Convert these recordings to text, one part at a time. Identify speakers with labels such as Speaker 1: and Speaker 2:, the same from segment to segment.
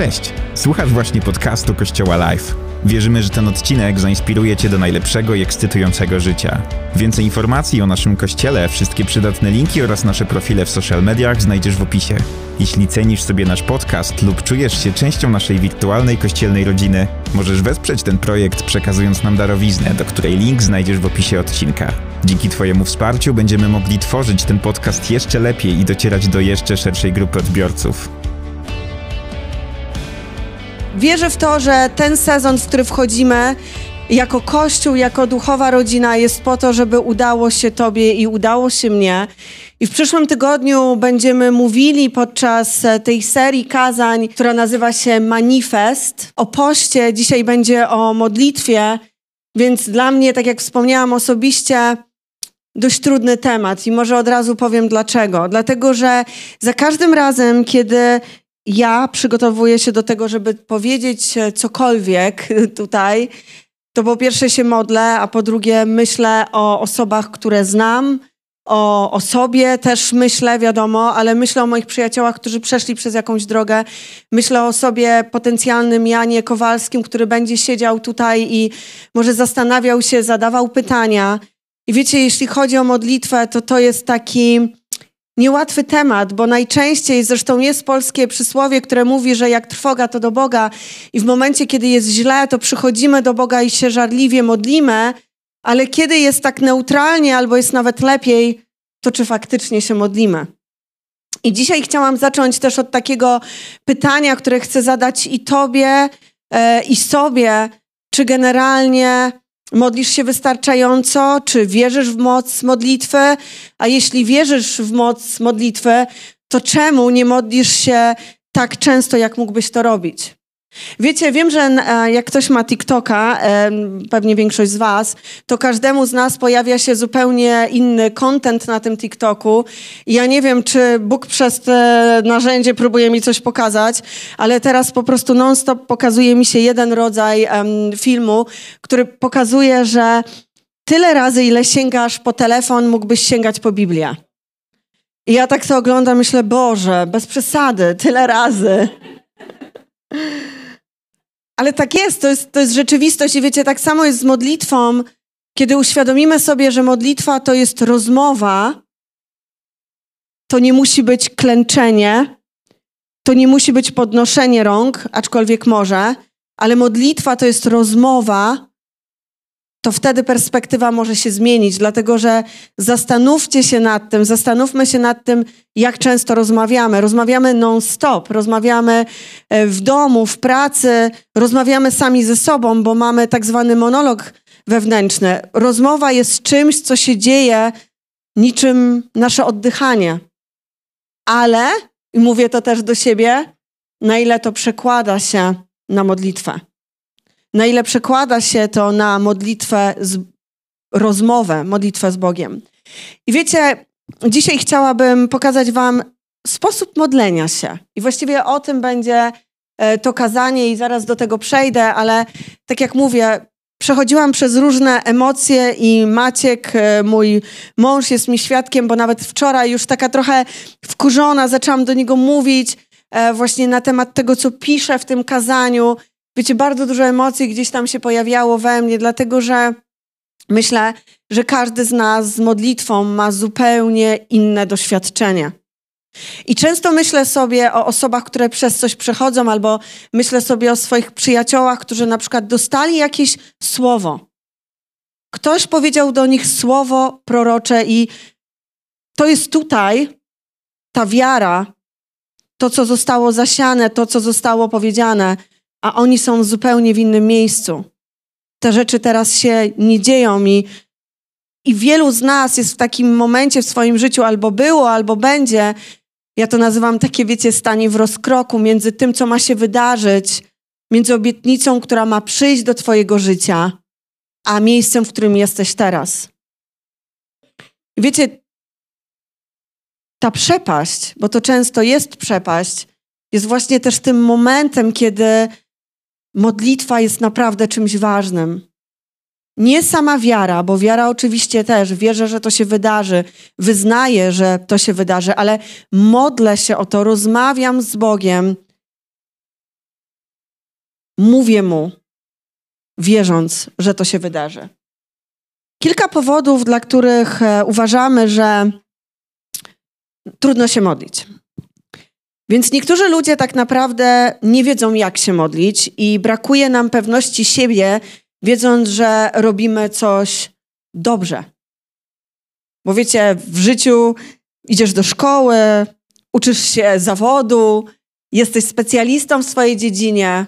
Speaker 1: Cześć! Słuchasz właśnie podcastu Kościoła Live. Wierzymy, że ten odcinek zainspiruje Cię do najlepszego i ekscytującego życia. Więcej informacji o naszym kościele, wszystkie przydatne linki oraz nasze profile w social mediach znajdziesz w opisie. Jeśli cenisz sobie nasz podcast lub czujesz się częścią naszej wirtualnej kościelnej rodziny, możesz wesprzeć ten projekt przekazując nam darowiznę, do której link znajdziesz w opisie odcinka. Dzięki Twojemu wsparciu będziemy mogli tworzyć ten podcast jeszcze lepiej i docierać do jeszcze szerszej grupy odbiorców.
Speaker 2: Wierzę w to, że ten sezon, w który wchodzimy, jako Kościół, jako duchowa rodzina, jest po to, żeby udało się Tobie i udało się mnie. I w przyszłym tygodniu będziemy mówili podczas tej serii kazań, która nazywa się Manifest, o poście. Dzisiaj będzie o modlitwie, więc dla mnie, tak jak wspomniałam osobiście, dość trudny temat i może od razu powiem dlaczego. Dlatego, że za każdym razem, kiedy ja przygotowuję się do tego, żeby powiedzieć cokolwiek tutaj, to po pierwsze się modlę, a po drugie myślę o osobach, które znam, o, o sobie też myślę, wiadomo, ale myślę o moich przyjaciołach, którzy przeszli przez jakąś drogę. Myślę o sobie potencjalnym Janie Kowalskim, który będzie siedział tutaj i może zastanawiał się, zadawał pytania. I wiecie, jeśli chodzi o modlitwę, to to jest taki niełatwy temat, bo najczęściej zresztą jest polskie przysłowie, które mówi, że jak trwoga to do Boga. I w momencie, kiedy jest źle, to przychodzimy do Boga i się żarliwie modlimy, ale kiedy jest tak neutralnie albo jest nawet lepiej, to czy faktycznie się modlimy? I dzisiaj chciałam zacząć też od takiego pytania, które chcę zadać i Tobie, e, i sobie, czy generalnie Modlisz się wystarczająco? Czy wierzysz w moc modlitwy? A jeśli wierzysz w moc modlitwy, to czemu nie modlisz się tak często, jak mógłbyś to robić? Wiecie, wiem, że e, jak ktoś ma TikToka, e, pewnie większość z Was, to każdemu z nas pojawia się zupełnie inny content na tym TikToku. Ja nie wiem, czy Bóg przez te narzędzie próbuje mi coś pokazać, ale teraz po prostu non-stop pokazuje mi się jeden rodzaj filmu, który pokazuje, że tyle razy, ile sięgasz po telefon, mógłbyś sięgać po Biblię. I ja tak to oglądam, myślę, Boże, bez przesady, tyle razy. Ale tak jest to, jest, to jest rzeczywistość i wiecie, tak samo jest z modlitwą. Kiedy uświadomimy sobie, że modlitwa to jest rozmowa, to nie musi być klęczenie, to nie musi być podnoszenie rąk, aczkolwiek może, ale modlitwa to jest rozmowa, to wtedy perspektywa może się zmienić, dlatego że zastanówcie się nad tym, zastanówmy się nad tym, jak często rozmawiamy. Rozmawiamy non-stop, rozmawiamy e, w domu, w pracy, rozmawiamy sami ze sobą, bo mamy tak zwany monolog wewnętrzny. Rozmowa jest czymś, co się dzieje niczym nasze oddychanie. Ale, i mówię to też do siebie, na ile to przekłada się na modlitwę na ile przekłada się to na modlitwę, z, rozmowę, modlitwę z Bogiem. I wiecie, dzisiaj chciałabym pokazać Wam sposób modlenia się. I właściwie o tym będzie e, to kazanie, i zaraz do tego przejdę, ale tak jak mówię, przechodziłam przez różne emocje i Maciek, e, mój mąż, jest mi świadkiem, bo nawet wczoraj już taka trochę wkurzona zaczęłam do niego mówić e, właśnie na temat tego, co piszę w tym kazaniu. Wiecie, bardzo dużo emocji gdzieś tam się pojawiało we mnie, dlatego że myślę, że każdy z nas z modlitwą ma zupełnie inne doświadczenie. I często myślę sobie o osobach, które przez coś przechodzą, albo myślę sobie o swoich przyjaciołach, którzy na przykład dostali jakieś słowo. Ktoś powiedział do nich słowo prorocze, i to jest tutaj ta wiara, to co zostało zasiane, to co zostało powiedziane, a oni są zupełnie w innym miejscu. Te rzeczy teraz się nie dzieją i, i wielu z nas jest w takim momencie w swoim życiu albo było, albo będzie. Ja to nazywam takie, wiecie, stanie w rozkroku między tym, co ma się wydarzyć, między obietnicą, która ma przyjść do Twojego życia, a miejscem, w którym jesteś teraz. Wiecie, ta przepaść, bo to często jest przepaść, jest właśnie też tym momentem, kiedy modlitwa jest naprawdę czymś ważnym. Nie sama wiara, bo wiara oczywiście też, wierzę, że to się wydarzy, wyznaję, że to się wydarzy, ale modlę się o to, rozmawiam z Bogiem mówię mu, wierząc, że to się wydarzy. Kilka powodów, dla których e, uważamy, że trudno się modlić. Więc niektórzy ludzie tak naprawdę nie wiedzą, jak się modlić, i brakuje nam pewności siebie, wiedząc, że robimy coś dobrze. Bo wiecie, w życiu idziesz do szkoły, uczysz się zawodu, jesteś specjalistą w swojej dziedzinie,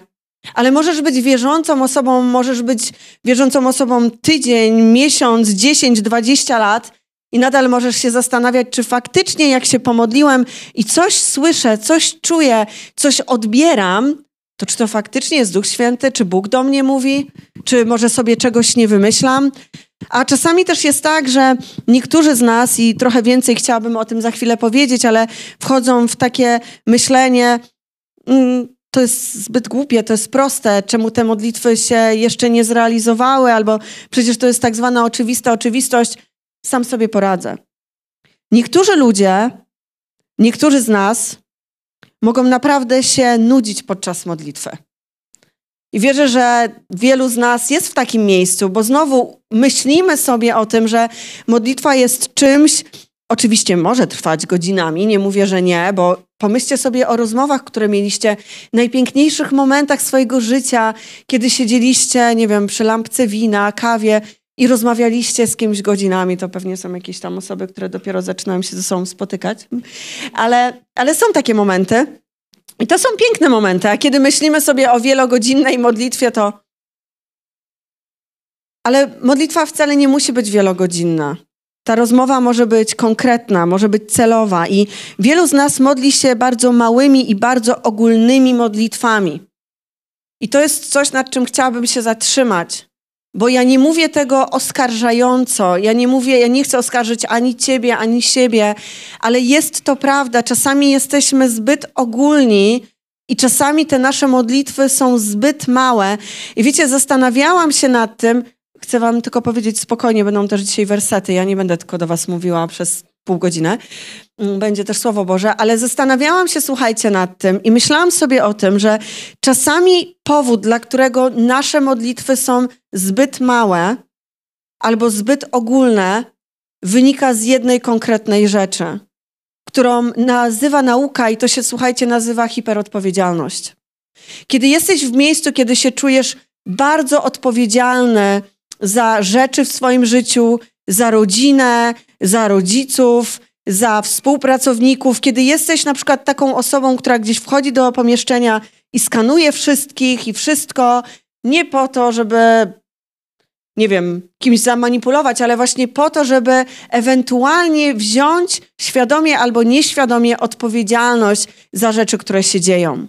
Speaker 2: ale możesz być wierzącą osobą, możesz być wierzącą osobą tydzień, miesiąc, 10, 20 lat i nadal możesz się zastanawiać, czy faktycznie jak się pomodliłem i coś słyszę, coś czuję, coś odbieram, to czy to faktycznie jest Duch Święty, czy Bóg do mnie mówi, czy może sobie czegoś nie wymyślam. A czasami też jest tak, że niektórzy z nas, i trochę więcej chciałabym o tym za chwilę powiedzieć, ale wchodzą w takie myślenie, mm, to jest zbyt głupie, to jest proste, czemu te modlitwy się jeszcze nie zrealizowały, albo przecież to jest tak zwana oczywista oczywistość, sam sobie poradzę. Niektórzy ludzie, niektórzy z nas mogą naprawdę się nudzić podczas modlitwy. I wierzę, że wielu z nas jest w takim miejscu, bo znowu myślimy sobie o tym, że modlitwa jest czymś, oczywiście może trwać godzinami, nie mówię, że nie, bo pomyślcie sobie o rozmowach, które mieliście, najpiękniejszych momentach swojego życia, kiedy siedzieliście, nie wiem, przy lampce wina, kawie i rozmawialiście z kimś godzinami, to pewnie są jakieś tam osoby, które dopiero zaczynają się ze sobą spotykać. Ale, ale są takie momenty. I to są piękne momenty, a kiedy myślimy sobie o wielogodzinnej modlitwie, to. Ale modlitwa wcale nie musi być wielogodzinna. Ta rozmowa może być konkretna, może być celowa, i wielu z nas modli się bardzo małymi i bardzo ogólnymi modlitwami. I to jest coś, nad czym chciałabym się zatrzymać. Bo ja nie mówię tego oskarżająco, ja nie mówię, ja nie chcę oskarżyć ani ciebie, ani siebie, ale jest to prawda. Czasami jesteśmy zbyt ogólni i czasami te nasze modlitwy są zbyt małe. I wiecie, zastanawiałam się nad tym, chcę wam tylko powiedzieć spokojnie, będą też dzisiaj wersety, ja nie będę tylko do was mówiła przez pół godziny. Mm, będzie też Słowo Boże, ale zastanawiałam się, słuchajcie, nad tym i myślałam sobie o tym, że czasami powód, dla którego nasze modlitwy są zbyt małe albo zbyt ogólne, wynika z jednej konkretnej rzeczy, którą nazywa nauka i to się, słuchajcie, nazywa hiperodpowiedzialność. Kiedy jesteś w miejscu, kiedy się czujesz bardzo odpowiedzialny za rzeczy w swoim życiu, za rodzinę, za rodziców, za współpracowników, kiedy jesteś na przykład taką osobą, która gdzieś wchodzi do pomieszczenia i skanuje wszystkich i wszystko, nie po to, żeby, nie wiem, kimś zamanipulować, ale właśnie po to, żeby ewentualnie wziąć świadomie albo nieświadomie odpowiedzialność za rzeczy, które się dzieją.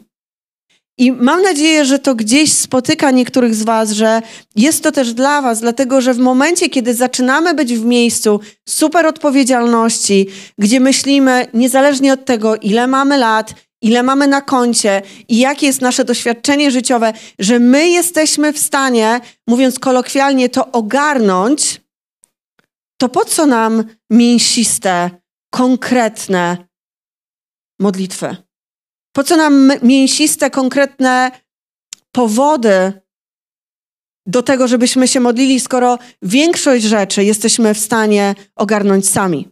Speaker 2: I mam nadzieję, że to gdzieś spotyka niektórych z Was, że jest to też dla Was, dlatego że w momencie, kiedy zaczynamy być w miejscu super odpowiedzialności, gdzie myślimy, niezależnie od tego, ile mamy lat, ile mamy na koncie i jakie jest nasze doświadczenie życiowe, że my jesteśmy w stanie, mówiąc kolokwialnie, to ogarnąć, to po co nam mięsiste, konkretne modlitwy? Po co nam mięsiste, konkretne powody do tego, żebyśmy się modlili, skoro większość rzeczy jesteśmy w stanie ogarnąć sami?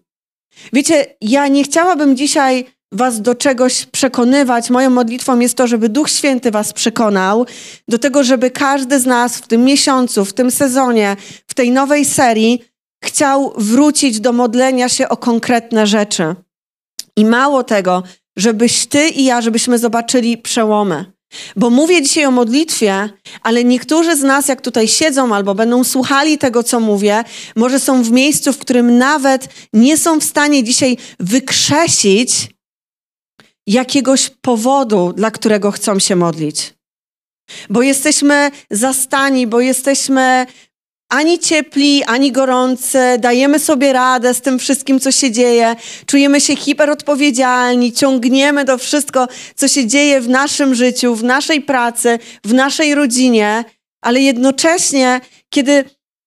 Speaker 2: Wiecie, ja nie chciałabym dzisiaj Was do czegoś przekonywać. Moją modlitwą jest to, żeby Duch Święty Was przekonał do tego, żeby każdy z nas w tym miesiącu, w tym sezonie, w tej nowej serii chciał wrócić do modlenia się o konkretne rzeczy. I mało tego, żebyś ty i ja, żebyśmy zobaczyli przełomy. Bo mówię dzisiaj o modlitwie, ale niektórzy z nas, jak tutaj siedzą albo będą słuchali tego, co mówię, może są w miejscu, w którym nawet nie są w stanie dzisiaj wykrzesić jakiegoś powodu, dla którego chcą się modlić. Bo jesteśmy zastani, bo jesteśmy ani ciepli, ani gorący, dajemy sobie radę z tym wszystkim, co się dzieje, czujemy się hiperodpowiedzialni, ciągniemy do wszystko, co się dzieje w naszym życiu, w naszej pracy, w naszej rodzinie, ale jednocześnie, kiedy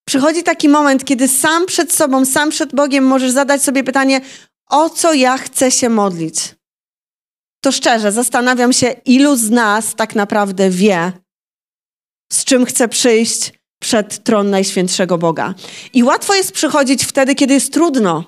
Speaker 2: przychodzi taki moment, kiedy sam przed sobą, sam przed Bogiem możesz zadać sobie pytanie, o co ja chcę się modlić. To szczerze, zastanawiam się, ilu z nas tak naprawdę wie, z czym chce przyjść przed tron Najświętszego Boga. I łatwo jest przychodzić wtedy, kiedy jest trudno.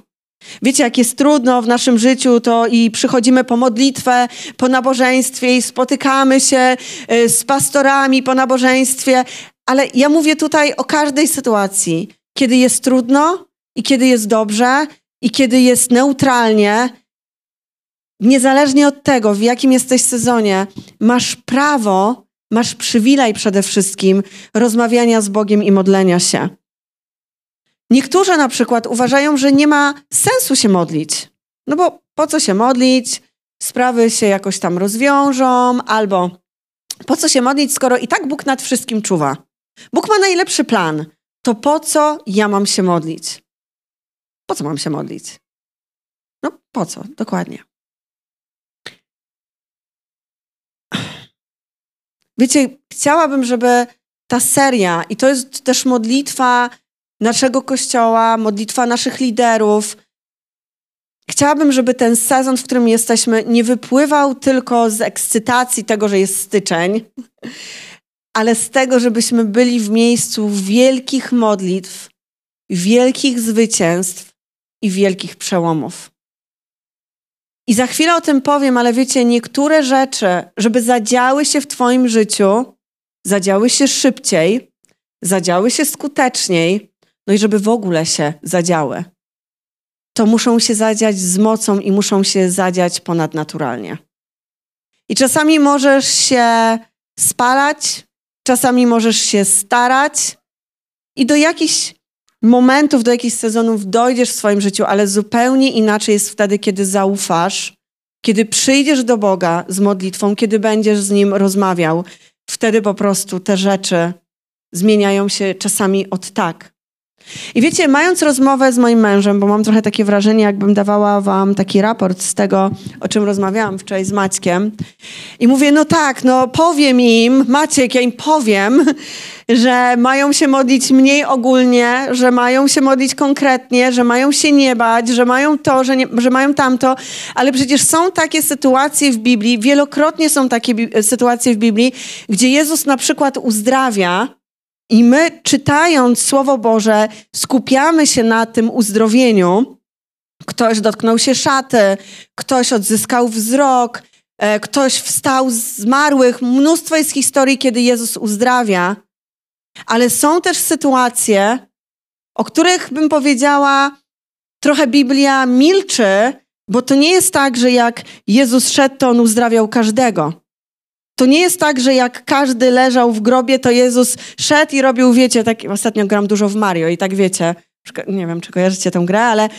Speaker 2: Wiecie, jak jest trudno w naszym życiu, to i przychodzimy po modlitwę, po nabożeństwie i spotykamy się y, z pastorami po nabożeństwie, ale ja mówię tutaj o każdej sytuacji, kiedy jest trudno i kiedy jest dobrze i kiedy jest neutralnie, niezależnie od tego, w jakim jesteś sezonie, masz prawo, masz przywilej przede wszystkim rozmawiania z Bogiem i modlenia się. Niektórzy na przykład uważają, że nie ma sensu się modlić. No bo po co się modlić? Sprawy się jakoś tam rozwiążą, albo po co się modlić, skoro i tak Bóg nad wszystkim czuwa? Bóg ma najlepszy plan. To po co ja mam się modlić? Po co mam się modlić? No po co? Dokładnie. Wiecie, chciałabym, żeby ta seria, i to jest też modlitwa naszego kościoła, modlitwa naszych liderów. Chciałabym, żeby ten sezon, w którym jesteśmy, nie wypływał tylko z ekscytacji tego, że jest styczeń, ale z tego, żebyśmy byli w miejscu wielkich modlitw, wielkich zwycięstw i wielkich przełomów. I za chwilę o tym powiem, ale wiecie, niektóre rzeczy, żeby zadziały się w Twoim życiu, zadziały się szybciej, zadziały się skuteczniej, no i żeby w ogóle się zadziały, to muszą się zadziać z mocą i muszą się zadziać ponadnaturalnie. I czasami możesz się spalać, czasami możesz się starać i do jakichś momentów, do jakichś sezonów dojdziesz w swoim życiu, ale zupełnie inaczej jest wtedy, kiedy zaufasz, kiedy przyjdziesz do Boga z modlitwą, kiedy będziesz z Nim rozmawiał. Wtedy po prostu te rzeczy zmieniają się czasami od tak. I wiecie, mając rozmowę z moim mężem, bo mam trochę takie wrażenie, jakbym dawała wam taki raport z tego, o czym rozmawiałam wczoraj z Maćkiem. I mówię, no tak, no powiem im, Maciek, ja im powiem, że mają się modlić mniej ogólnie, że mają się modlić konkretnie, że mają się nie bać, że mają to, że, nie, że mają tamto, ale przecież są takie sytuacje w Biblii, wielokrotnie są takie sytuacje w Biblii, gdzie Jezus na przykład uzdrawia i my, czytając Słowo Boże, skupiamy się na tym uzdrowieniu. Ktoś dotknął się szaty, ktoś odzyskał wzrok, e, ktoś wstał z zmarłych. Mnóstwo jest historii, kiedy Jezus uzdrawia, ale są też sytuacje, o których bym powiedziała, trochę Biblia milczy, bo to nie jest tak, że jak Jezus szedł, to on uzdrawiał każdego. To nie jest tak, że jak każdy leżał w grobie, to Jezus szedł i robił, wiecie, tak, ostatnio gram dużo w Mario i tak wiecie, nie wiem, czy kojarzycie tę grę, ale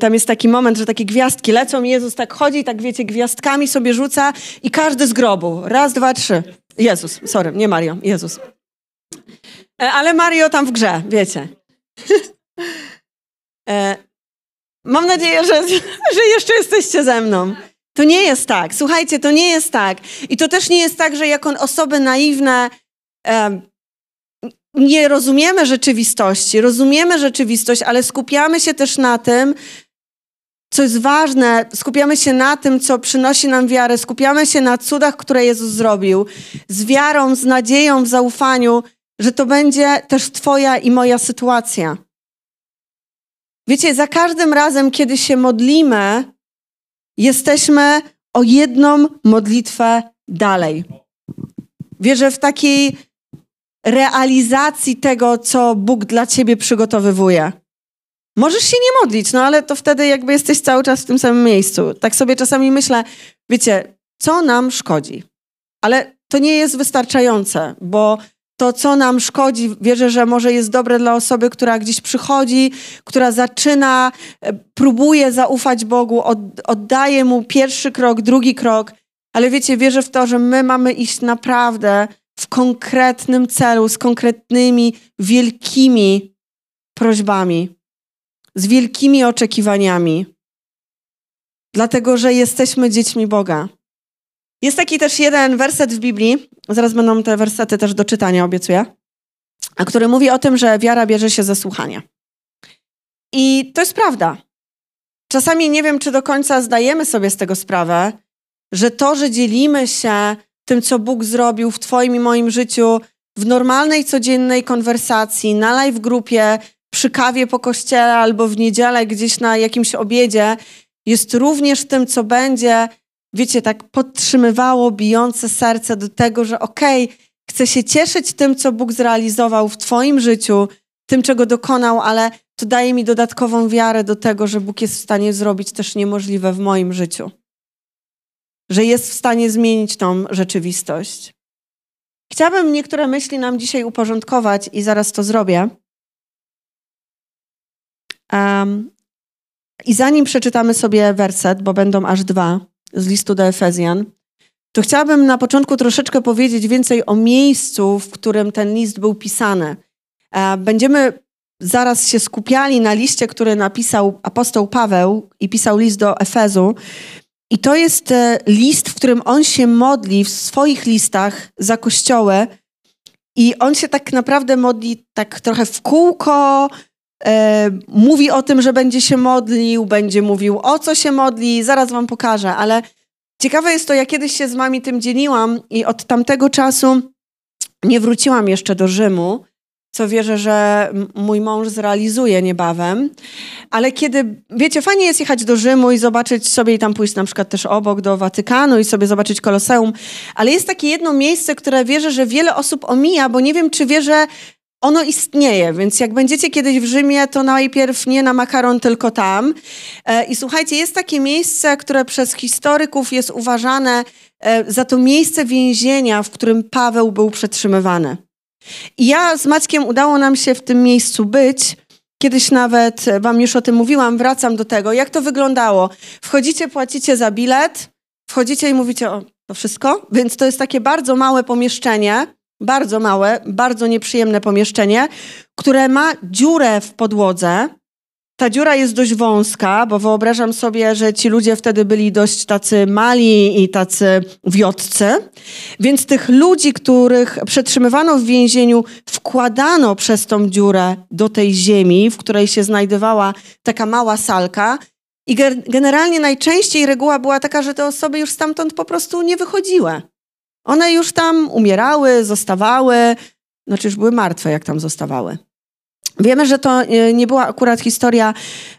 Speaker 2: tam jest taki moment, że takie gwiazdki lecą i Jezus tak chodzi i tak, wiecie, gwiazdkami sobie rzuca i każdy z grobu. Raz, dwa, trzy. Jezus, sorry, nie Mario, Jezus. E, ale Mario tam w grze, wiecie. E, mam nadzieję, że, że jeszcze jesteście ze mną. To nie jest tak. Słuchajcie, to nie jest tak. I to też nie jest tak, że jako osoby naiwne e, nie rozumiemy rzeczywistości. Rozumiemy rzeczywistość, ale skupiamy się też na tym, co jest ważne, skupiamy się na tym, co przynosi nam wiarę, skupiamy się na cudach, które Jezus zrobił, z wiarą, z nadzieją, w zaufaniu, że to będzie też Twoja i moja sytuacja. Wiecie, za każdym razem, kiedy się modlimy, jesteśmy o jedną modlitwę dalej. Wierzę w takiej realizacji tego, co Bóg dla ciebie przygotowywuje. Możesz się nie modlić, no ale to wtedy jakby jesteś cały czas w tym samym miejscu. Tak sobie czasami myślę, wiecie, co nam szkodzi? Ale to nie jest wystarczające, bo to, co nam szkodzi, wierzę, że może jest dobre dla osoby, która gdzieś przychodzi, która zaczyna, e, próbuje zaufać Bogu, oddaje mu pierwszy krok, drugi krok, ale wiecie, wierzę w to, że my mamy iść naprawdę w konkretnym celu, z konkretnymi, wielkimi prośbami, z wielkimi oczekiwaniami, dlatego że jesteśmy dziećmi Boga. Jest taki też jeden werset w Biblii, zaraz będą te wersety też do czytania, obiecuję, a który mówi o tym, że wiara bierze się ze słuchania. I to jest prawda. Czasami nie wiem, czy do końca zdajemy sobie z tego sprawę, że to, że dzielimy się tym, co Bóg zrobił w Twoim i moim życiu, w normalnej, codziennej konwersacji, na live grupie, przy kawie po kościele albo w niedzielę gdzieś na jakimś obiedzie, jest również tym, co będzie, wiecie, tak podtrzymywało bijące serce do tego, że okej, okay, chcę się cieszyć tym, co Bóg zrealizował w Twoim życiu, tym, czego dokonał, ale to daje mi dodatkową wiarę do tego, że Bóg jest w stanie zrobić też niemożliwe w moim życiu. Że jest w stanie zmienić tą rzeczywistość. Chciałabym niektóre myśli nam dzisiaj uporządkować i zaraz to zrobię. Um, I zanim przeczytamy sobie werset, bo będą aż dwa z listu do Efezjan, to chciałabym na początku troszeczkę powiedzieć więcej o miejscu, w którym ten list był pisany. E, będziemy zaraz się skupiali na liście, który napisał apostoł Paweł i pisał list do Efezu. I to jest e, list, w którym on się modli w swoich listach za kościoły. I on się tak naprawdę modli tak trochę w kółko, e, mówi o tym, że będzie się modlił, będzie mówił o co się modli, zaraz wam pokażę, ale ciekawe jest to, ja kiedyś się z mami tym dzieliłam i od tamtego czasu nie wróciłam jeszcze do Rzymu co wierzę, że mój mąż zrealizuje niebawem. Ale kiedy, wiecie, fajnie jest jechać do Rzymu i zobaczyć sobie i tam pójść na przykład też obok do Watykanu i sobie zobaczyć Koloseum, ale jest takie jedno miejsce, które wierzę, że wiele osób omija, bo nie wiem, czy wie, że ono istnieje, więc jak będziecie kiedyś w Rzymie, to najpierw nie na makaron, tylko tam. E, I słuchajcie, jest takie miejsce, które przez historyków jest uważane e, za to miejsce więzienia, w którym Paweł był przetrzymywany. I ja z Maćkiem udało nam się w tym miejscu być. Kiedyś nawet wam już o tym mówiłam, wracam do tego. Jak to wyglądało? Wchodzicie, płacicie za bilet, wchodzicie i mówicie o to wszystko, więc to jest takie bardzo małe pomieszczenie, bardzo małe, bardzo nieprzyjemne pomieszczenie, które ma dziurę w podłodze, ta dziura jest dość wąska, bo wyobrażam sobie, że ci ludzie wtedy byli dość tacy mali i tacy wiotcy. Więc tych ludzi, których przetrzymywano w więzieniu, wkładano przez tą dziurę do tej ziemi, w której się znajdowała taka mała salka. I generalnie najczęściej reguła była taka, że te osoby już stamtąd po prostu nie wychodziły. One już tam umierały, zostawały, znaczy już były martwe, jak tam zostawały. Wiemy, że to e, nie była akurat historia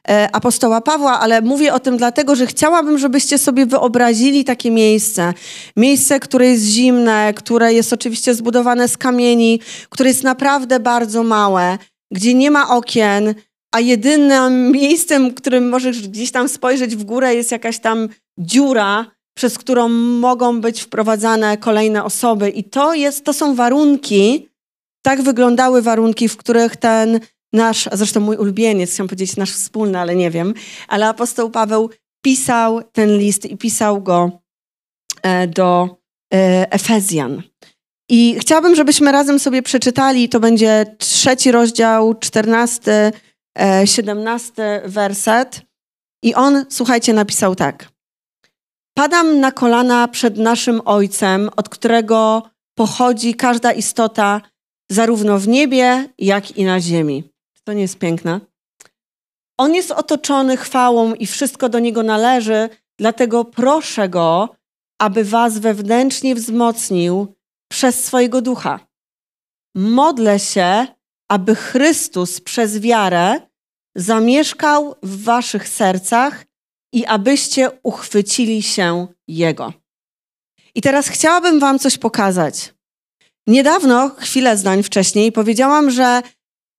Speaker 2: e, apostoła Pawła, ale mówię o tym dlatego, że chciałabym, żebyście sobie wyobrazili takie miejsce. Miejsce, które jest zimne, które jest oczywiście zbudowane z kamieni, które jest naprawdę bardzo małe, gdzie nie ma okien, a jedynym miejscem, którym możesz gdzieś tam spojrzeć w górę, jest jakaś tam dziura, przez którą mogą być wprowadzane kolejne osoby. I to, jest, to są warunki, tak wyglądały warunki, w których ten nasz, a zresztą mój ulubieniec, chciałam powiedzieć nasz wspólny, ale nie wiem, ale apostoł Paweł pisał ten list i pisał go e, do e, Efezjan. I chciałabym, żebyśmy razem sobie przeczytali, to będzie trzeci rozdział, czternasty, e, siedemnasty werset. I on, słuchajcie, napisał tak. Padam na kolana przed naszym Ojcem, od którego pochodzi każda istota, zarówno w niebie, jak i na ziemi. To nie jest piękne? On jest otoczony chwałą i wszystko do niego należy, dlatego proszę go, aby was wewnętrznie wzmocnił przez swojego ducha. Modlę się, aby Chrystus przez wiarę zamieszkał w waszych sercach i abyście uchwycili się Jego. I teraz chciałabym Wam coś pokazać. Niedawno, chwilę zdań wcześniej, powiedziałam, że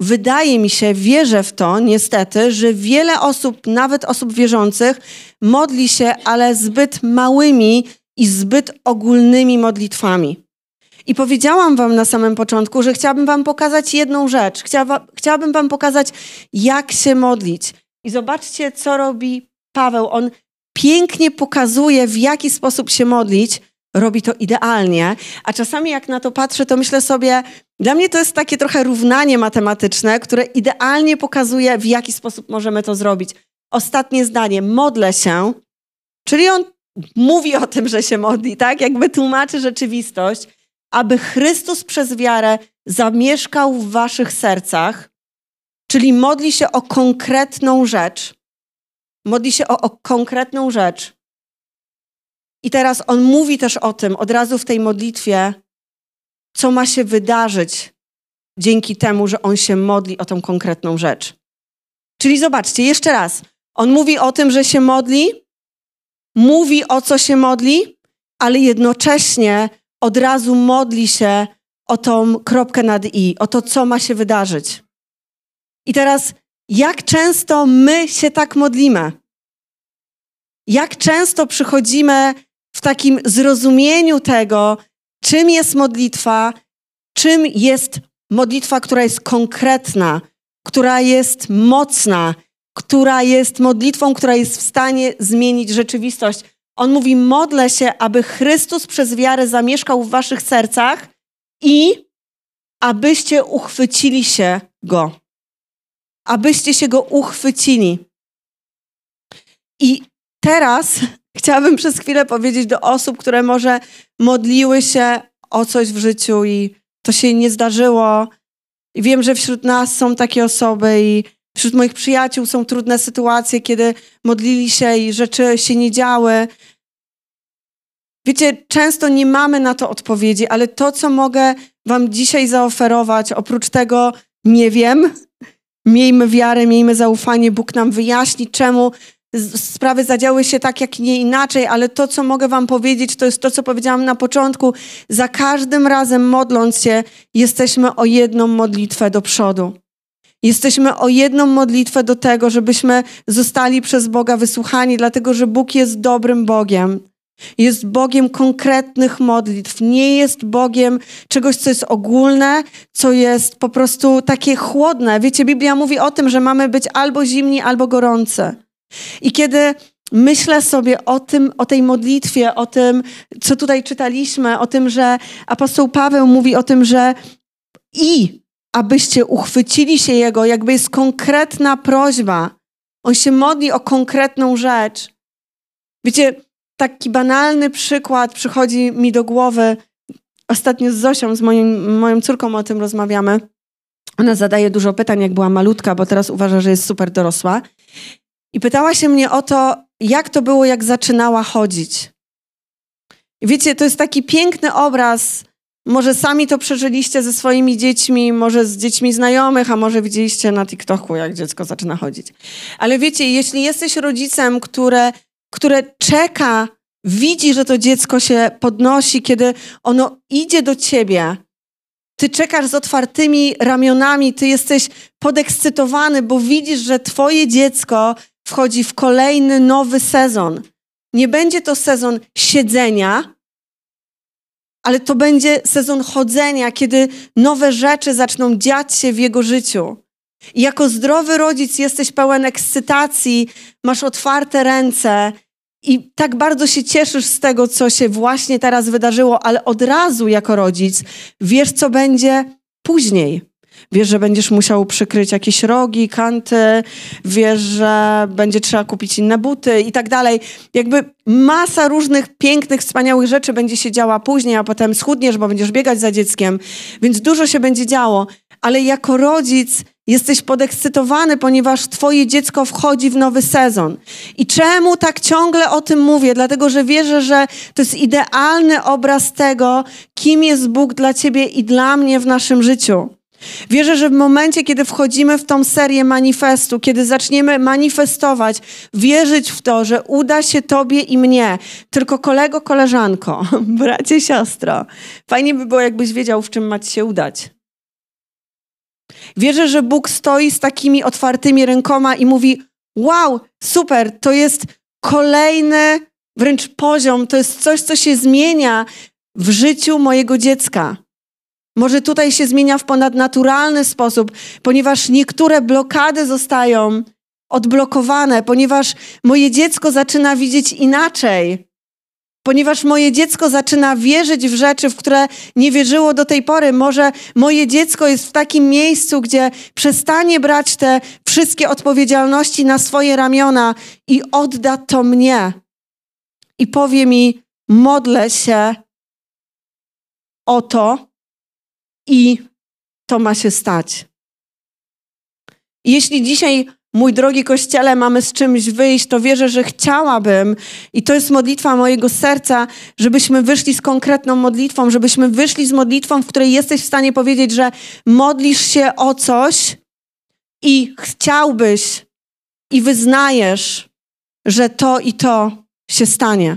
Speaker 2: wydaje mi się, wierzę w to niestety, że wiele osób, nawet osób wierzących, modli się, ale zbyt małymi i zbyt ogólnymi modlitwami. I powiedziałam wam na samym początku, że chciałabym wam pokazać jedną rzecz. Chciała, chciałabym wam pokazać, jak się modlić. I zobaczcie, co robi Paweł. On pięknie pokazuje, w jaki sposób się modlić, robi to idealnie, a czasami jak na to patrzę, to myślę sobie, dla mnie to jest takie trochę równanie matematyczne, które idealnie pokazuje, w jaki sposób możemy to zrobić. Ostatnie zdanie, modlę się, czyli on mówi o tym, że się modli, tak? Jakby tłumaczy rzeczywistość, aby Chrystus przez wiarę zamieszkał w waszych sercach, czyli modli się o konkretną rzecz. Modli się o, o konkretną rzecz. I teraz on mówi też o tym od razu w tej modlitwie, co ma się wydarzyć dzięki temu, że on się modli o tą konkretną rzecz. Czyli zobaczcie, jeszcze raz. On mówi o tym, że się modli, mówi o co się modli, ale jednocześnie od razu modli się o tą kropkę nad i, o to, co ma się wydarzyć. I teraz, jak często my się tak modlimy? Jak często przychodzimy w takim zrozumieniu tego, czym jest modlitwa, czym jest modlitwa, która jest konkretna, która jest mocna, która jest modlitwą, która jest w stanie zmienić rzeczywistość. On mówi: Modlę się, aby Chrystus przez wiarę zamieszkał w waszych sercach i abyście uchwycili się go. Abyście się go uchwycili. I teraz chciałabym przez chwilę powiedzieć do osób, które może modliły się o coś w życiu i to się nie zdarzyło. I wiem, że wśród nas są takie osoby i wśród moich przyjaciół są trudne sytuacje, kiedy modlili się i rzeczy się nie działy. Wiecie, często nie mamy na to odpowiedzi, ale to, co mogę Wam dzisiaj zaoferować, oprócz tego nie wiem, miejmy wiarę, miejmy zaufanie, Bóg nam wyjaśni, czemu sprawy zadziały się tak, jak nie inaczej, ale to, co mogę Wam powiedzieć, to jest to, co powiedziałam na początku. Za każdym razem modląc się, jesteśmy o jedną modlitwę do przodu. Jesteśmy o jedną modlitwę do tego, żebyśmy zostali przez Boga wysłuchani, dlatego że Bóg jest dobrym Bogiem. Jest Bogiem konkretnych modlitw, nie jest Bogiem czegoś, co jest ogólne, co jest po prostu takie chłodne. Wiecie, Biblia mówi o tym, że mamy być albo zimni, albo gorący. I kiedy myślę sobie o tym, o tej modlitwie, o tym, co tutaj czytaliśmy, o tym, że apostoł Paweł mówi o tym, że i abyście uchwycili się Jego, jakby jest konkretna prośba. On się modli o konkretną rzecz. Wiecie, taki banalny przykład przychodzi mi do głowy. Ostatnio z Zosią, z moim, moją córką o tym rozmawiamy. Ona zadaje dużo pytań, jak była malutka, bo teraz uważa, że jest super dorosła. I pytała się mnie o to, jak to było, jak zaczynała chodzić. I wiecie, to jest taki piękny obraz. Może sami to przeżyliście ze swoimi dziećmi, może z dziećmi znajomych, a może widzieliście na TikToku, jak dziecko zaczyna chodzić. Ale wiecie, jeśli jesteś rodzicem, które, które czeka, widzi, że to dziecko się podnosi, kiedy ono idzie do ciebie, ty czekasz z otwartymi ramionami, ty jesteś podekscytowany, bo widzisz, że twoje dziecko wchodzi w kolejny nowy sezon. Nie będzie to sezon siedzenia, ale to będzie sezon chodzenia, kiedy nowe rzeczy zaczną dziać się w jego życiu. I jako zdrowy rodzic jesteś pełen ekscytacji, masz otwarte ręce i tak bardzo się cieszysz z tego, co się właśnie teraz wydarzyło, ale od razu jako rodzic wiesz, co będzie później. Wiesz, że będziesz musiał przykryć jakieś rogi, kanty, wiesz, że będzie trzeba kupić inne buty i tak dalej. Jakby masa różnych pięknych, wspaniałych rzeczy będzie się działa później, a potem schudniesz, bo będziesz biegać za dzieckiem, więc dużo się będzie działo. Ale jako rodzic jesteś podekscytowany, ponieważ twoje dziecko wchodzi w nowy sezon. I czemu tak ciągle o tym mówię? Dlatego, że wierzę, że to jest idealny obraz tego, kim jest Bóg dla ciebie i dla mnie w naszym życiu. Wierzę, że w momencie, kiedy wchodzimy w tą serię manifestu, kiedy zaczniemy manifestować, wierzyć w to, że uda się Tobie i mnie, tylko kolego, koleżanko, bracie, siostro, fajnie by było, jakbyś wiedział, w czym macie się udać. Wierzę, że Bóg stoi z takimi otwartymi rękoma i mówi: Wow, super, to jest kolejny wręcz poziom, to jest coś, co się zmienia w życiu mojego dziecka. Może tutaj się zmienia w ponadnaturalny sposób, ponieważ niektóre blokady zostają odblokowane, ponieważ moje dziecko zaczyna widzieć inaczej. Ponieważ moje dziecko zaczyna wierzyć w rzeczy, w które nie wierzyło do tej pory. Może moje dziecko jest w takim miejscu, gdzie przestanie brać te wszystkie odpowiedzialności na swoje ramiona i odda to mnie. I powie mi: modlę się o to, i to ma się stać. Jeśli dzisiaj Mój drogi Kościele, mamy z czymś wyjść, to wierzę, że chciałabym. I to jest modlitwa mojego serca, żebyśmy wyszli z konkretną modlitwą, żebyśmy wyszli z modlitwą, w której jesteś w stanie powiedzieć, że modlisz się o coś i chciałbyś i wyznajesz, że to i to się stanie.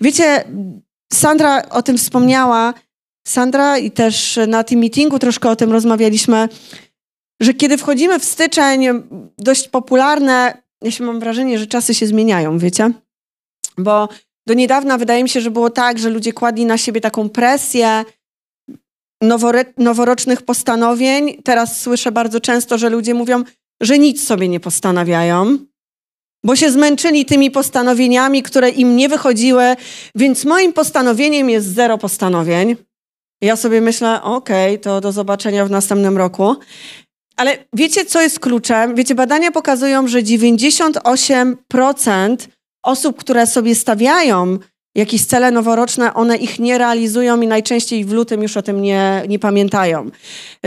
Speaker 2: Wiecie, Sandra o tym wspomniała, Sandra i też na tym meetingu troszkę o tym rozmawialiśmy, że kiedy wchodzimy w styczeń, dość popularne, się mam wrażenie, że czasy się zmieniają, wiecie? Bo do niedawna wydaje mi się, że było tak, że ludzie kładli na siebie taką presję noworocznych postanowień. Teraz słyszę bardzo często, że ludzie mówią, że nic sobie nie postanawiają, bo się zmęczyli tymi postanowieniami, które im nie wychodziły, więc moim postanowieniem jest zero postanowień. Ja sobie myślę, okej, okay, to do zobaczenia w następnym roku. Ale wiecie, co jest kluczem? Wiecie, badania pokazują, że 98% osób, które sobie stawiają jakieś cele noworoczne, one ich nie realizują i najczęściej w lutym już o tym nie, nie pamiętają.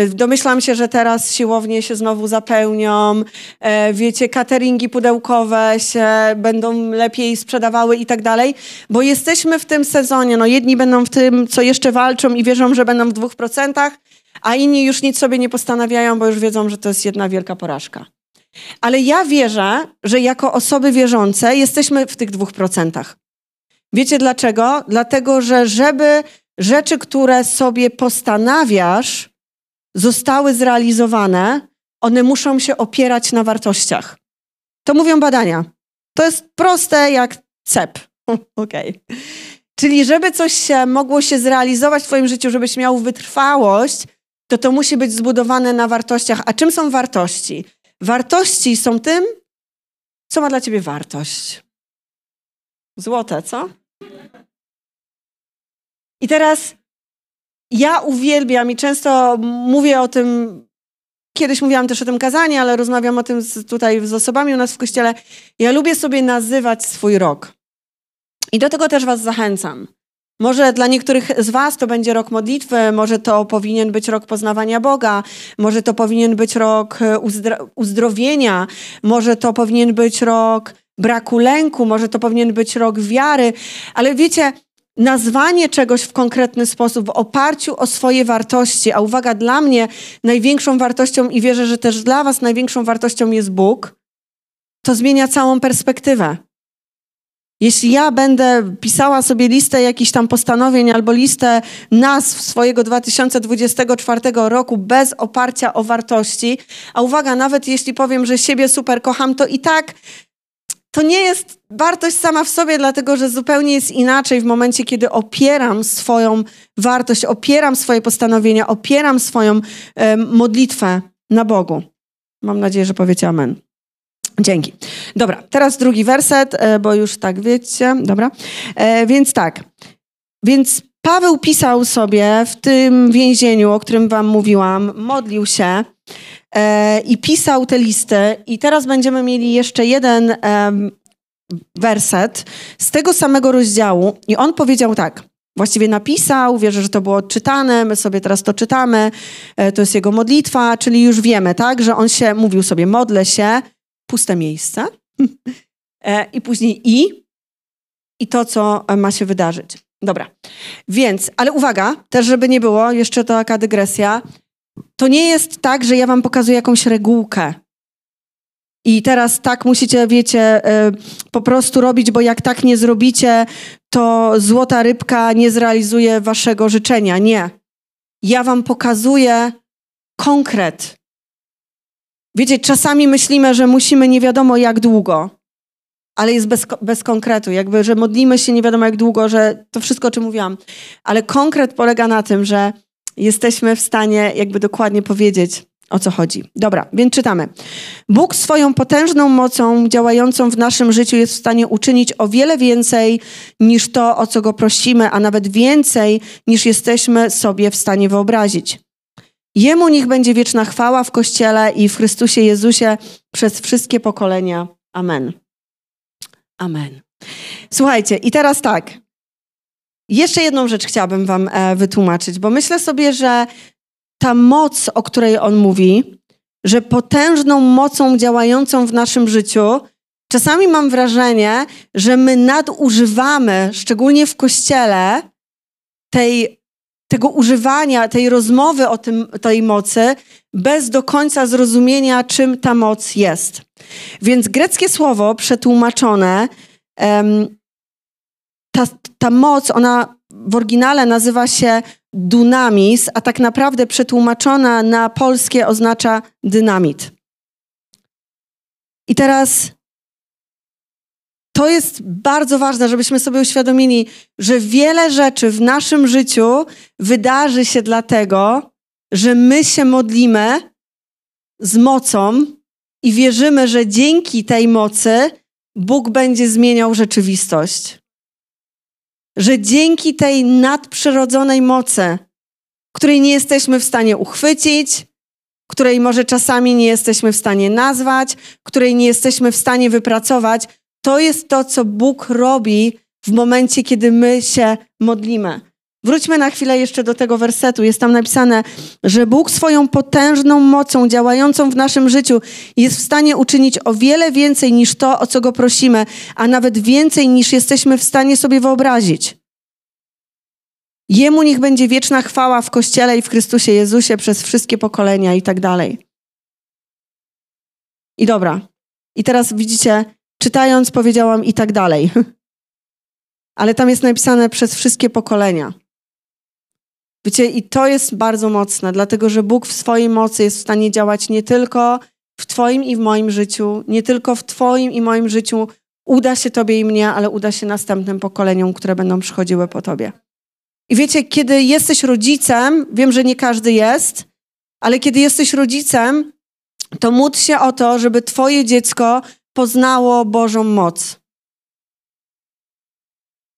Speaker 2: Domyślam się, że teraz siłownie się znowu zapełnią, e, wiecie, cateringi pudełkowe się będą lepiej sprzedawały i tak dalej, bo jesteśmy w tym sezonie. No jedni będą w tym, co jeszcze walczą i wierzą, że będą w dwóch procentach, a inni już nic sobie nie postanawiają, bo już wiedzą, że to jest jedna wielka porażka. Ale ja wierzę, że jako osoby wierzące jesteśmy w tych dwóch procentach. Wiecie dlaczego? Dlatego, że żeby rzeczy, które sobie postanawiasz, zostały zrealizowane, one muszą się opierać na wartościach. To mówią badania. To jest proste jak cep. Okay. Czyli żeby coś się mogło się zrealizować w twoim życiu, żebyś miał wytrwałość, to to musi być zbudowane na wartościach. A czym są wartości? Wartości są tym, co ma dla ciebie wartość. Złote, co? I teraz ja uwielbiam i często mówię o tym, kiedyś mówiłam też o tym kazaniu, ale rozmawiam o tym z, tutaj z osobami u nas w kościele. Ja lubię sobie nazywać swój rok. I do tego też was zachęcam. Może dla niektórych z Was to będzie rok modlitwy, może to powinien być rok poznawania Boga, może to powinien być rok e, uzdro uzdrowienia, może to powinien być rok braku lęku, może to powinien być rok wiary, ale wiecie, nazwanie czegoś w konkretny sposób w oparciu o swoje wartości, a uwaga, dla mnie największą wartością i wierzę, że też dla Was największą wartością jest Bóg, to zmienia całą perspektywę. Jeśli ja będę pisała sobie listę jakichś tam postanowień albo listę nazw swojego 2024 roku bez oparcia o wartości, a uwaga, nawet jeśli powiem, że siebie super kocham, to i tak to nie jest wartość sama w sobie, dlatego że zupełnie jest inaczej w momencie, kiedy opieram swoją wartość, opieram swoje postanowienia, opieram swoją e, modlitwę na Bogu. Mam nadzieję, że powiecie amen. Dzięki. Dobra, teraz drugi werset, e, bo już tak wiecie. Dobra. E, więc tak. Więc Paweł pisał sobie w tym więzieniu, o którym wam mówiłam, modlił się i pisał te listy. I teraz będziemy mieli jeszcze jeden werset z tego samego rozdziału. I on powiedział tak. Właściwie napisał, wierzę, że to było odczytane, my sobie teraz to czytamy, to jest jego modlitwa, czyli już wiemy, tak, że on się mówił sobie, modlę się, puste miejsce e, i później i i to, co ma się wydarzyć. Dobra, więc, ale uwaga, też żeby nie było, jeszcze taka dygresja, to nie jest tak, że ja wam pokazuję jakąś regułkę. I teraz tak musicie, wiecie, e, po prostu robić, bo jak tak nie zrobicie, to złota rybka nie zrealizuje waszego życzenia. Nie. Ja wam pokazuję konkret. Wiecie, czasami myślimy, że musimy nie wiadomo jak długo, ale jest bez, bez konkretu, jakby, że modlimy się nie wiadomo jak długo, że to wszystko, o czym mówiłam. Ale konkret polega na tym, że jesteśmy w stanie jakby dokładnie powiedzieć, o co chodzi. Dobra, więc czytamy. Bóg swoją potężną mocą działającą w naszym życiu jest w stanie uczynić o wiele więcej niż to, o co go prosimy, a nawet więcej niż jesteśmy sobie w stanie wyobrazić. Jemu niech będzie wieczna chwała w Kościele i w Chrystusie Jezusie przez wszystkie pokolenia. Amen. Amen. Słuchajcie, i teraz tak. Jeszcze jedną rzecz chciałabym Wam e, wytłumaczyć, bo myślę sobie, że ta moc, o której on mówi, że potężną mocą działającą w naszym życiu, czasami mam wrażenie, że my nadużywamy, szczególnie w kościele, tej, tego używania, tej rozmowy o tym, tej mocy, bez do końca zrozumienia, czym ta moc jest. Więc greckie słowo przetłumaczone, um, ta, ta moc, ona w oryginale nazywa się dunamis, a tak naprawdę przetłumaczona na polskie oznacza dynamit. I teraz to jest bardzo ważne, żebyśmy sobie uświadomili, że wiele rzeczy w naszym życiu wydarzy się dlatego, że my się modlimy z mocą i wierzymy, że dzięki tej mocy Bóg będzie zmieniał rzeczywistość że dzięki tej nadprzyrodzonej mocy, której nie jesteśmy w stanie uchwycić, której może czasami nie jesteśmy w stanie nazwać, której nie jesteśmy w stanie wypracować, to jest to, co Bóg robi w momencie, kiedy my się modlimy. Wróćmy na chwilę jeszcze do tego wersetu. Jest tam napisane, że Bóg swoją potężną mocą działającą w naszym życiu jest w stanie uczynić o wiele więcej niż to, o co go prosimy, a nawet więcej niż jesteśmy w stanie sobie wyobrazić. Jemu niech będzie wieczna chwała w Kościele i w Chrystusie Jezusie przez wszystkie pokolenia i tak dalej. I dobra. I teraz widzicie, czytając powiedziałam i tak dalej. Ale tam jest napisane przez wszystkie pokolenia. Wiecie, i to jest bardzo mocne, dlatego że Bóg w swojej mocy jest w stanie działać nie tylko w Twoim i w moim życiu, nie tylko w Twoim i moim życiu uda się Tobie i mnie, ale uda się następnym pokoleniom, które będą przychodziły po Tobie. I wiecie, kiedy jesteś rodzicem, wiem, że nie każdy jest, ale kiedy jesteś rodzicem, to módl się o to, żeby Twoje dziecko poznało Bożą moc.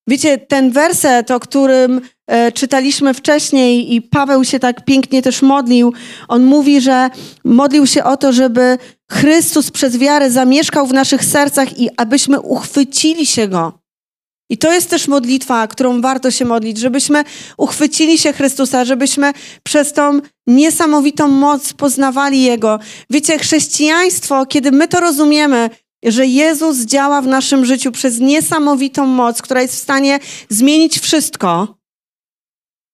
Speaker 2: Wiecie, ten werset, o którym e, czytaliśmy wcześniej i Paweł się tak pięknie też modlił, on mówi, że modlił się o to, żeby Chrystus przez wiarę zamieszkał w naszych sercach i abyśmy uchwycili się Go. I to jest też modlitwa, którą warto się modlić, żebyśmy uchwycili się Chrystusa, żebyśmy przez tą niesamowitą moc poznawali Jego. Wiecie, chrześcijaństwo, kiedy my to rozumiemy, że Jezus działa w naszym życiu przez niesamowitą moc, która jest w stanie zmienić wszystko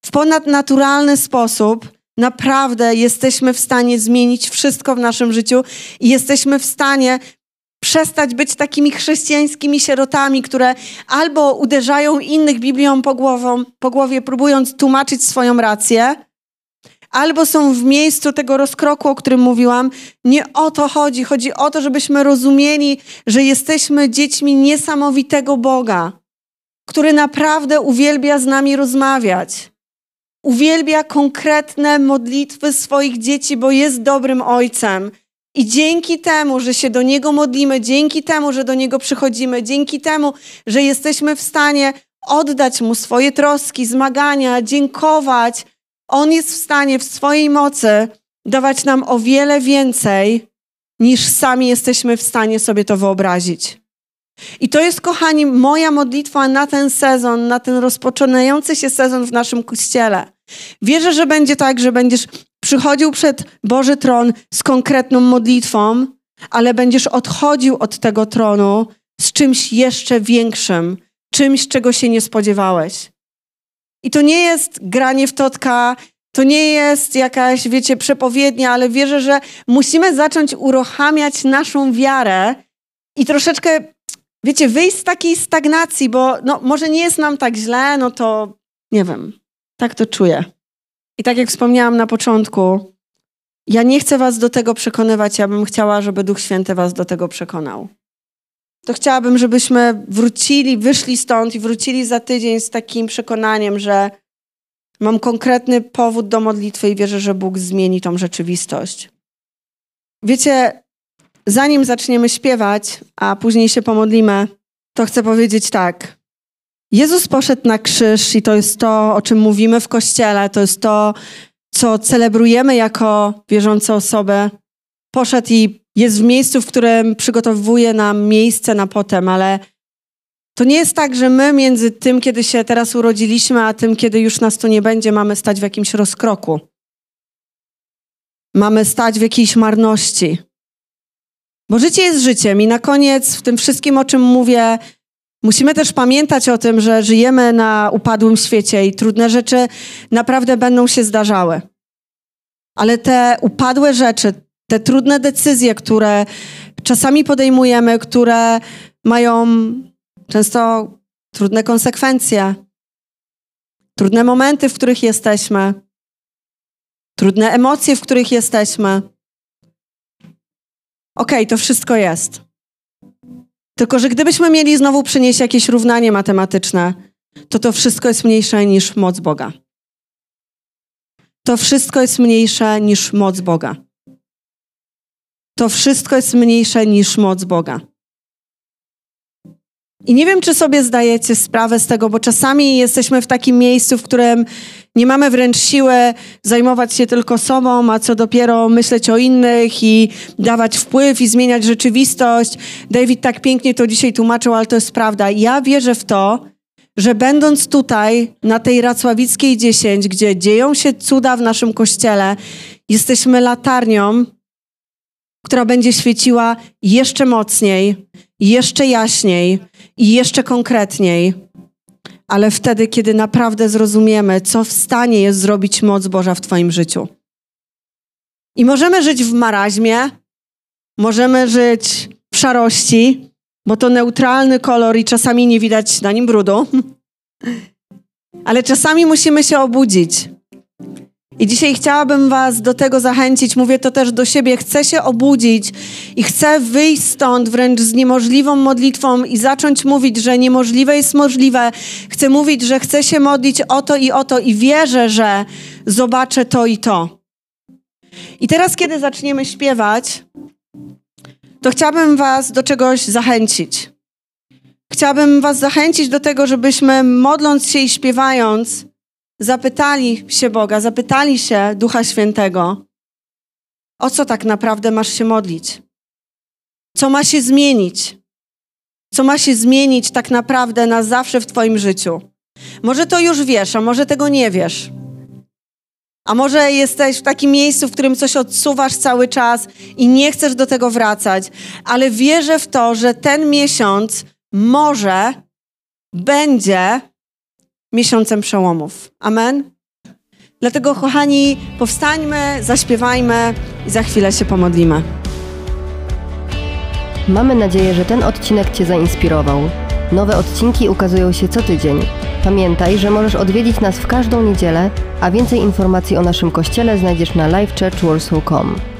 Speaker 2: w ponadnaturalny sposób, naprawdę jesteśmy w stanie zmienić wszystko w naszym życiu i jesteśmy w stanie przestać być takimi chrześcijańskimi sierotami, które albo uderzają innych Biblią po, głową, po głowie, próbując tłumaczyć swoją rację, albo są w miejscu tego rozkroku, o którym mówiłam. Nie o to chodzi. Chodzi o to, żebyśmy rozumieli, że jesteśmy dziećmi niesamowitego Boga, który naprawdę uwielbia z nami rozmawiać. Uwielbia konkretne modlitwy swoich dzieci, bo jest dobrym ojcem. I dzięki temu, że się do Niego modlimy, dzięki temu, że do Niego przychodzimy, dzięki temu, że jesteśmy w stanie oddać Mu swoje troski, zmagania, dziękować, On jest w stanie w swojej mocy dawać nam o wiele więcej, niż sami jesteśmy w stanie sobie to wyobrazić. I to jest, kochani, moja modlitwa na ten sezon, na ten rozpoczynający się sezon w naszym kościele. Wierzę, że będzie tak, że będziesz przychodził przed Boży tron z konkretną modlitwą, ale będziesz odchodził od tego tronu z czymś jeszcze większym, czymś, czego się nie spodziewałeś. I to nie jest granie w totka, to nie jest jakaś, wiecie, przepowiednia, ale wierzę, że musimy zacząć uruchamiać naszą wiarę i troszeczkę, wiecie, wyjść z takiej stagnacji, bo no, może nie jest nam tak źle, no to nie wiem, tak to czuję. I tak jak wspomniałam na początku, ja nie chcę was do tego przekonywać, ja bym chciała, żeby Duch Święty was do tego przekonał. To chciałabym, żebyśmy wrócili, wyszli stąd i wrócili za tydzień z takim przekonaniem, że mam konkretny powód do modlitwy i wierzę, że Bóg zmieni tą rzeczywistość. Wiecie, zanim zaczniemy śpiewać, a później się pomodlimy, to chcę powiedzieć tak. Jezus poszedł na krzyż i to jest to, o czym mówimy w kościele, to jest to, co celebrujemy jako wierzące osoby. Poszedł i jest w miejscu, w którym przygotowuje nam miejsce na potem, ale to nie jest tak, że my między tym, kiedy się teraz urodziliśmy, a tym, kiedy już nas tu nie będzie, mamy stać w jakimś rozkroku. mamy stać w jakiejś marności. Bo życie jest życiem i na koniec w tym wszystkim, o czym mówię, musimy też pamiętać o tym, że żyjemy na upadłym świecie i trudne rzeczy naprawdę będą się zdarzały. Ale te upadłe rzeczy, te trudne decyzje, które czasami podejmujemy, które mają często trudne konsekwencje, trudne momenty, w których jesteśmy, trudne emocje, w których jesteśmy. Okej, okay, to wszystko jest. Tylko, że gdybyśmy mieli znowu przynieść jakieś równanie matematyczne, to to wszystko jest mniejsze niż moc Boga. To wszystko jest mniejsze niż moc Boga. To wszystko jest mniejsze niż moc Boga. I nie wiem, czy sobie zdajecie sprawę z tego, bo czasami jesteśmy w takim miejscu, w którym nie mamy wręcz siły zajmować się tylko sobą, a co dopiero myśleć o innych i dawać wpływ i zmieniać rzeczywistość. David tak pięknie to dzisiaj tłumaczył, ale to jest prawda. Ja wierzę w to, że będąc tutaj na tej Racławickiej 10, gdzie dzieją się cuda w naszym kościele, jesteśmy latarnią, która będzie świeciła jeszcze mocniej, jeszcze jaśniej i jeszcze konkretniej, ale wtedy, kiedy naprawdę zrozumiemy, co w stanie jest zrobić moc Boża w Twoim życiu. I możemy żyć w maraźmie, możemy żyć w szarości, bo to neutralny kolor i czasami nie widać na nim brudu. Ale czasami musimy się obudzić. I dzisiaj chciałabym Was do tego zachęcić, mówię to też do siebie. Chcę się obudzić i chcę wyjść stąd wręcz z niemożliwą modlitwą i zacząć mówić, że niemożliwe jest możliwe. Chcę mówić, że chcę się modlić o to i o to i wierzę, że zobaczę to i to. I teraz, kiedy zaczniemy śpiewać, to chciałabym Was do czegoś zachęcić. Chciałabym Was zachęcić do tego, żebyśmy modląc się i śpiewając, zapytali się Boga, zapytali się Ducha Świętego, o co tak naprawdę masz się modlić? Co ma się zmienić? Co ma się zmienić tak naprawdę na zawsze w Twoim życiu? Może to już wiesz, a może tego nie wiesz. A może jesteś w takim miejscu, w którym coś odsuwasz cały czas i nie chcesz do tego wracać, ale wierzę w to, że ten miesiąc może będzie miesiącem przełomów. Amen? Dlatego, kochani, powstańmy, zaśpiewajmy i za chwilę się pomodlimy.
Speaker 3: Mamy nadzieję, że ten odcinek Cię zainspirował. Nowe odcinki ukazują się co tydzień. Pamiętaj, że możesz odwiedzić nas w każdą niedzielę, a więcej informacji o naszym kościele znajdziesz na livechurchwarsaw.com.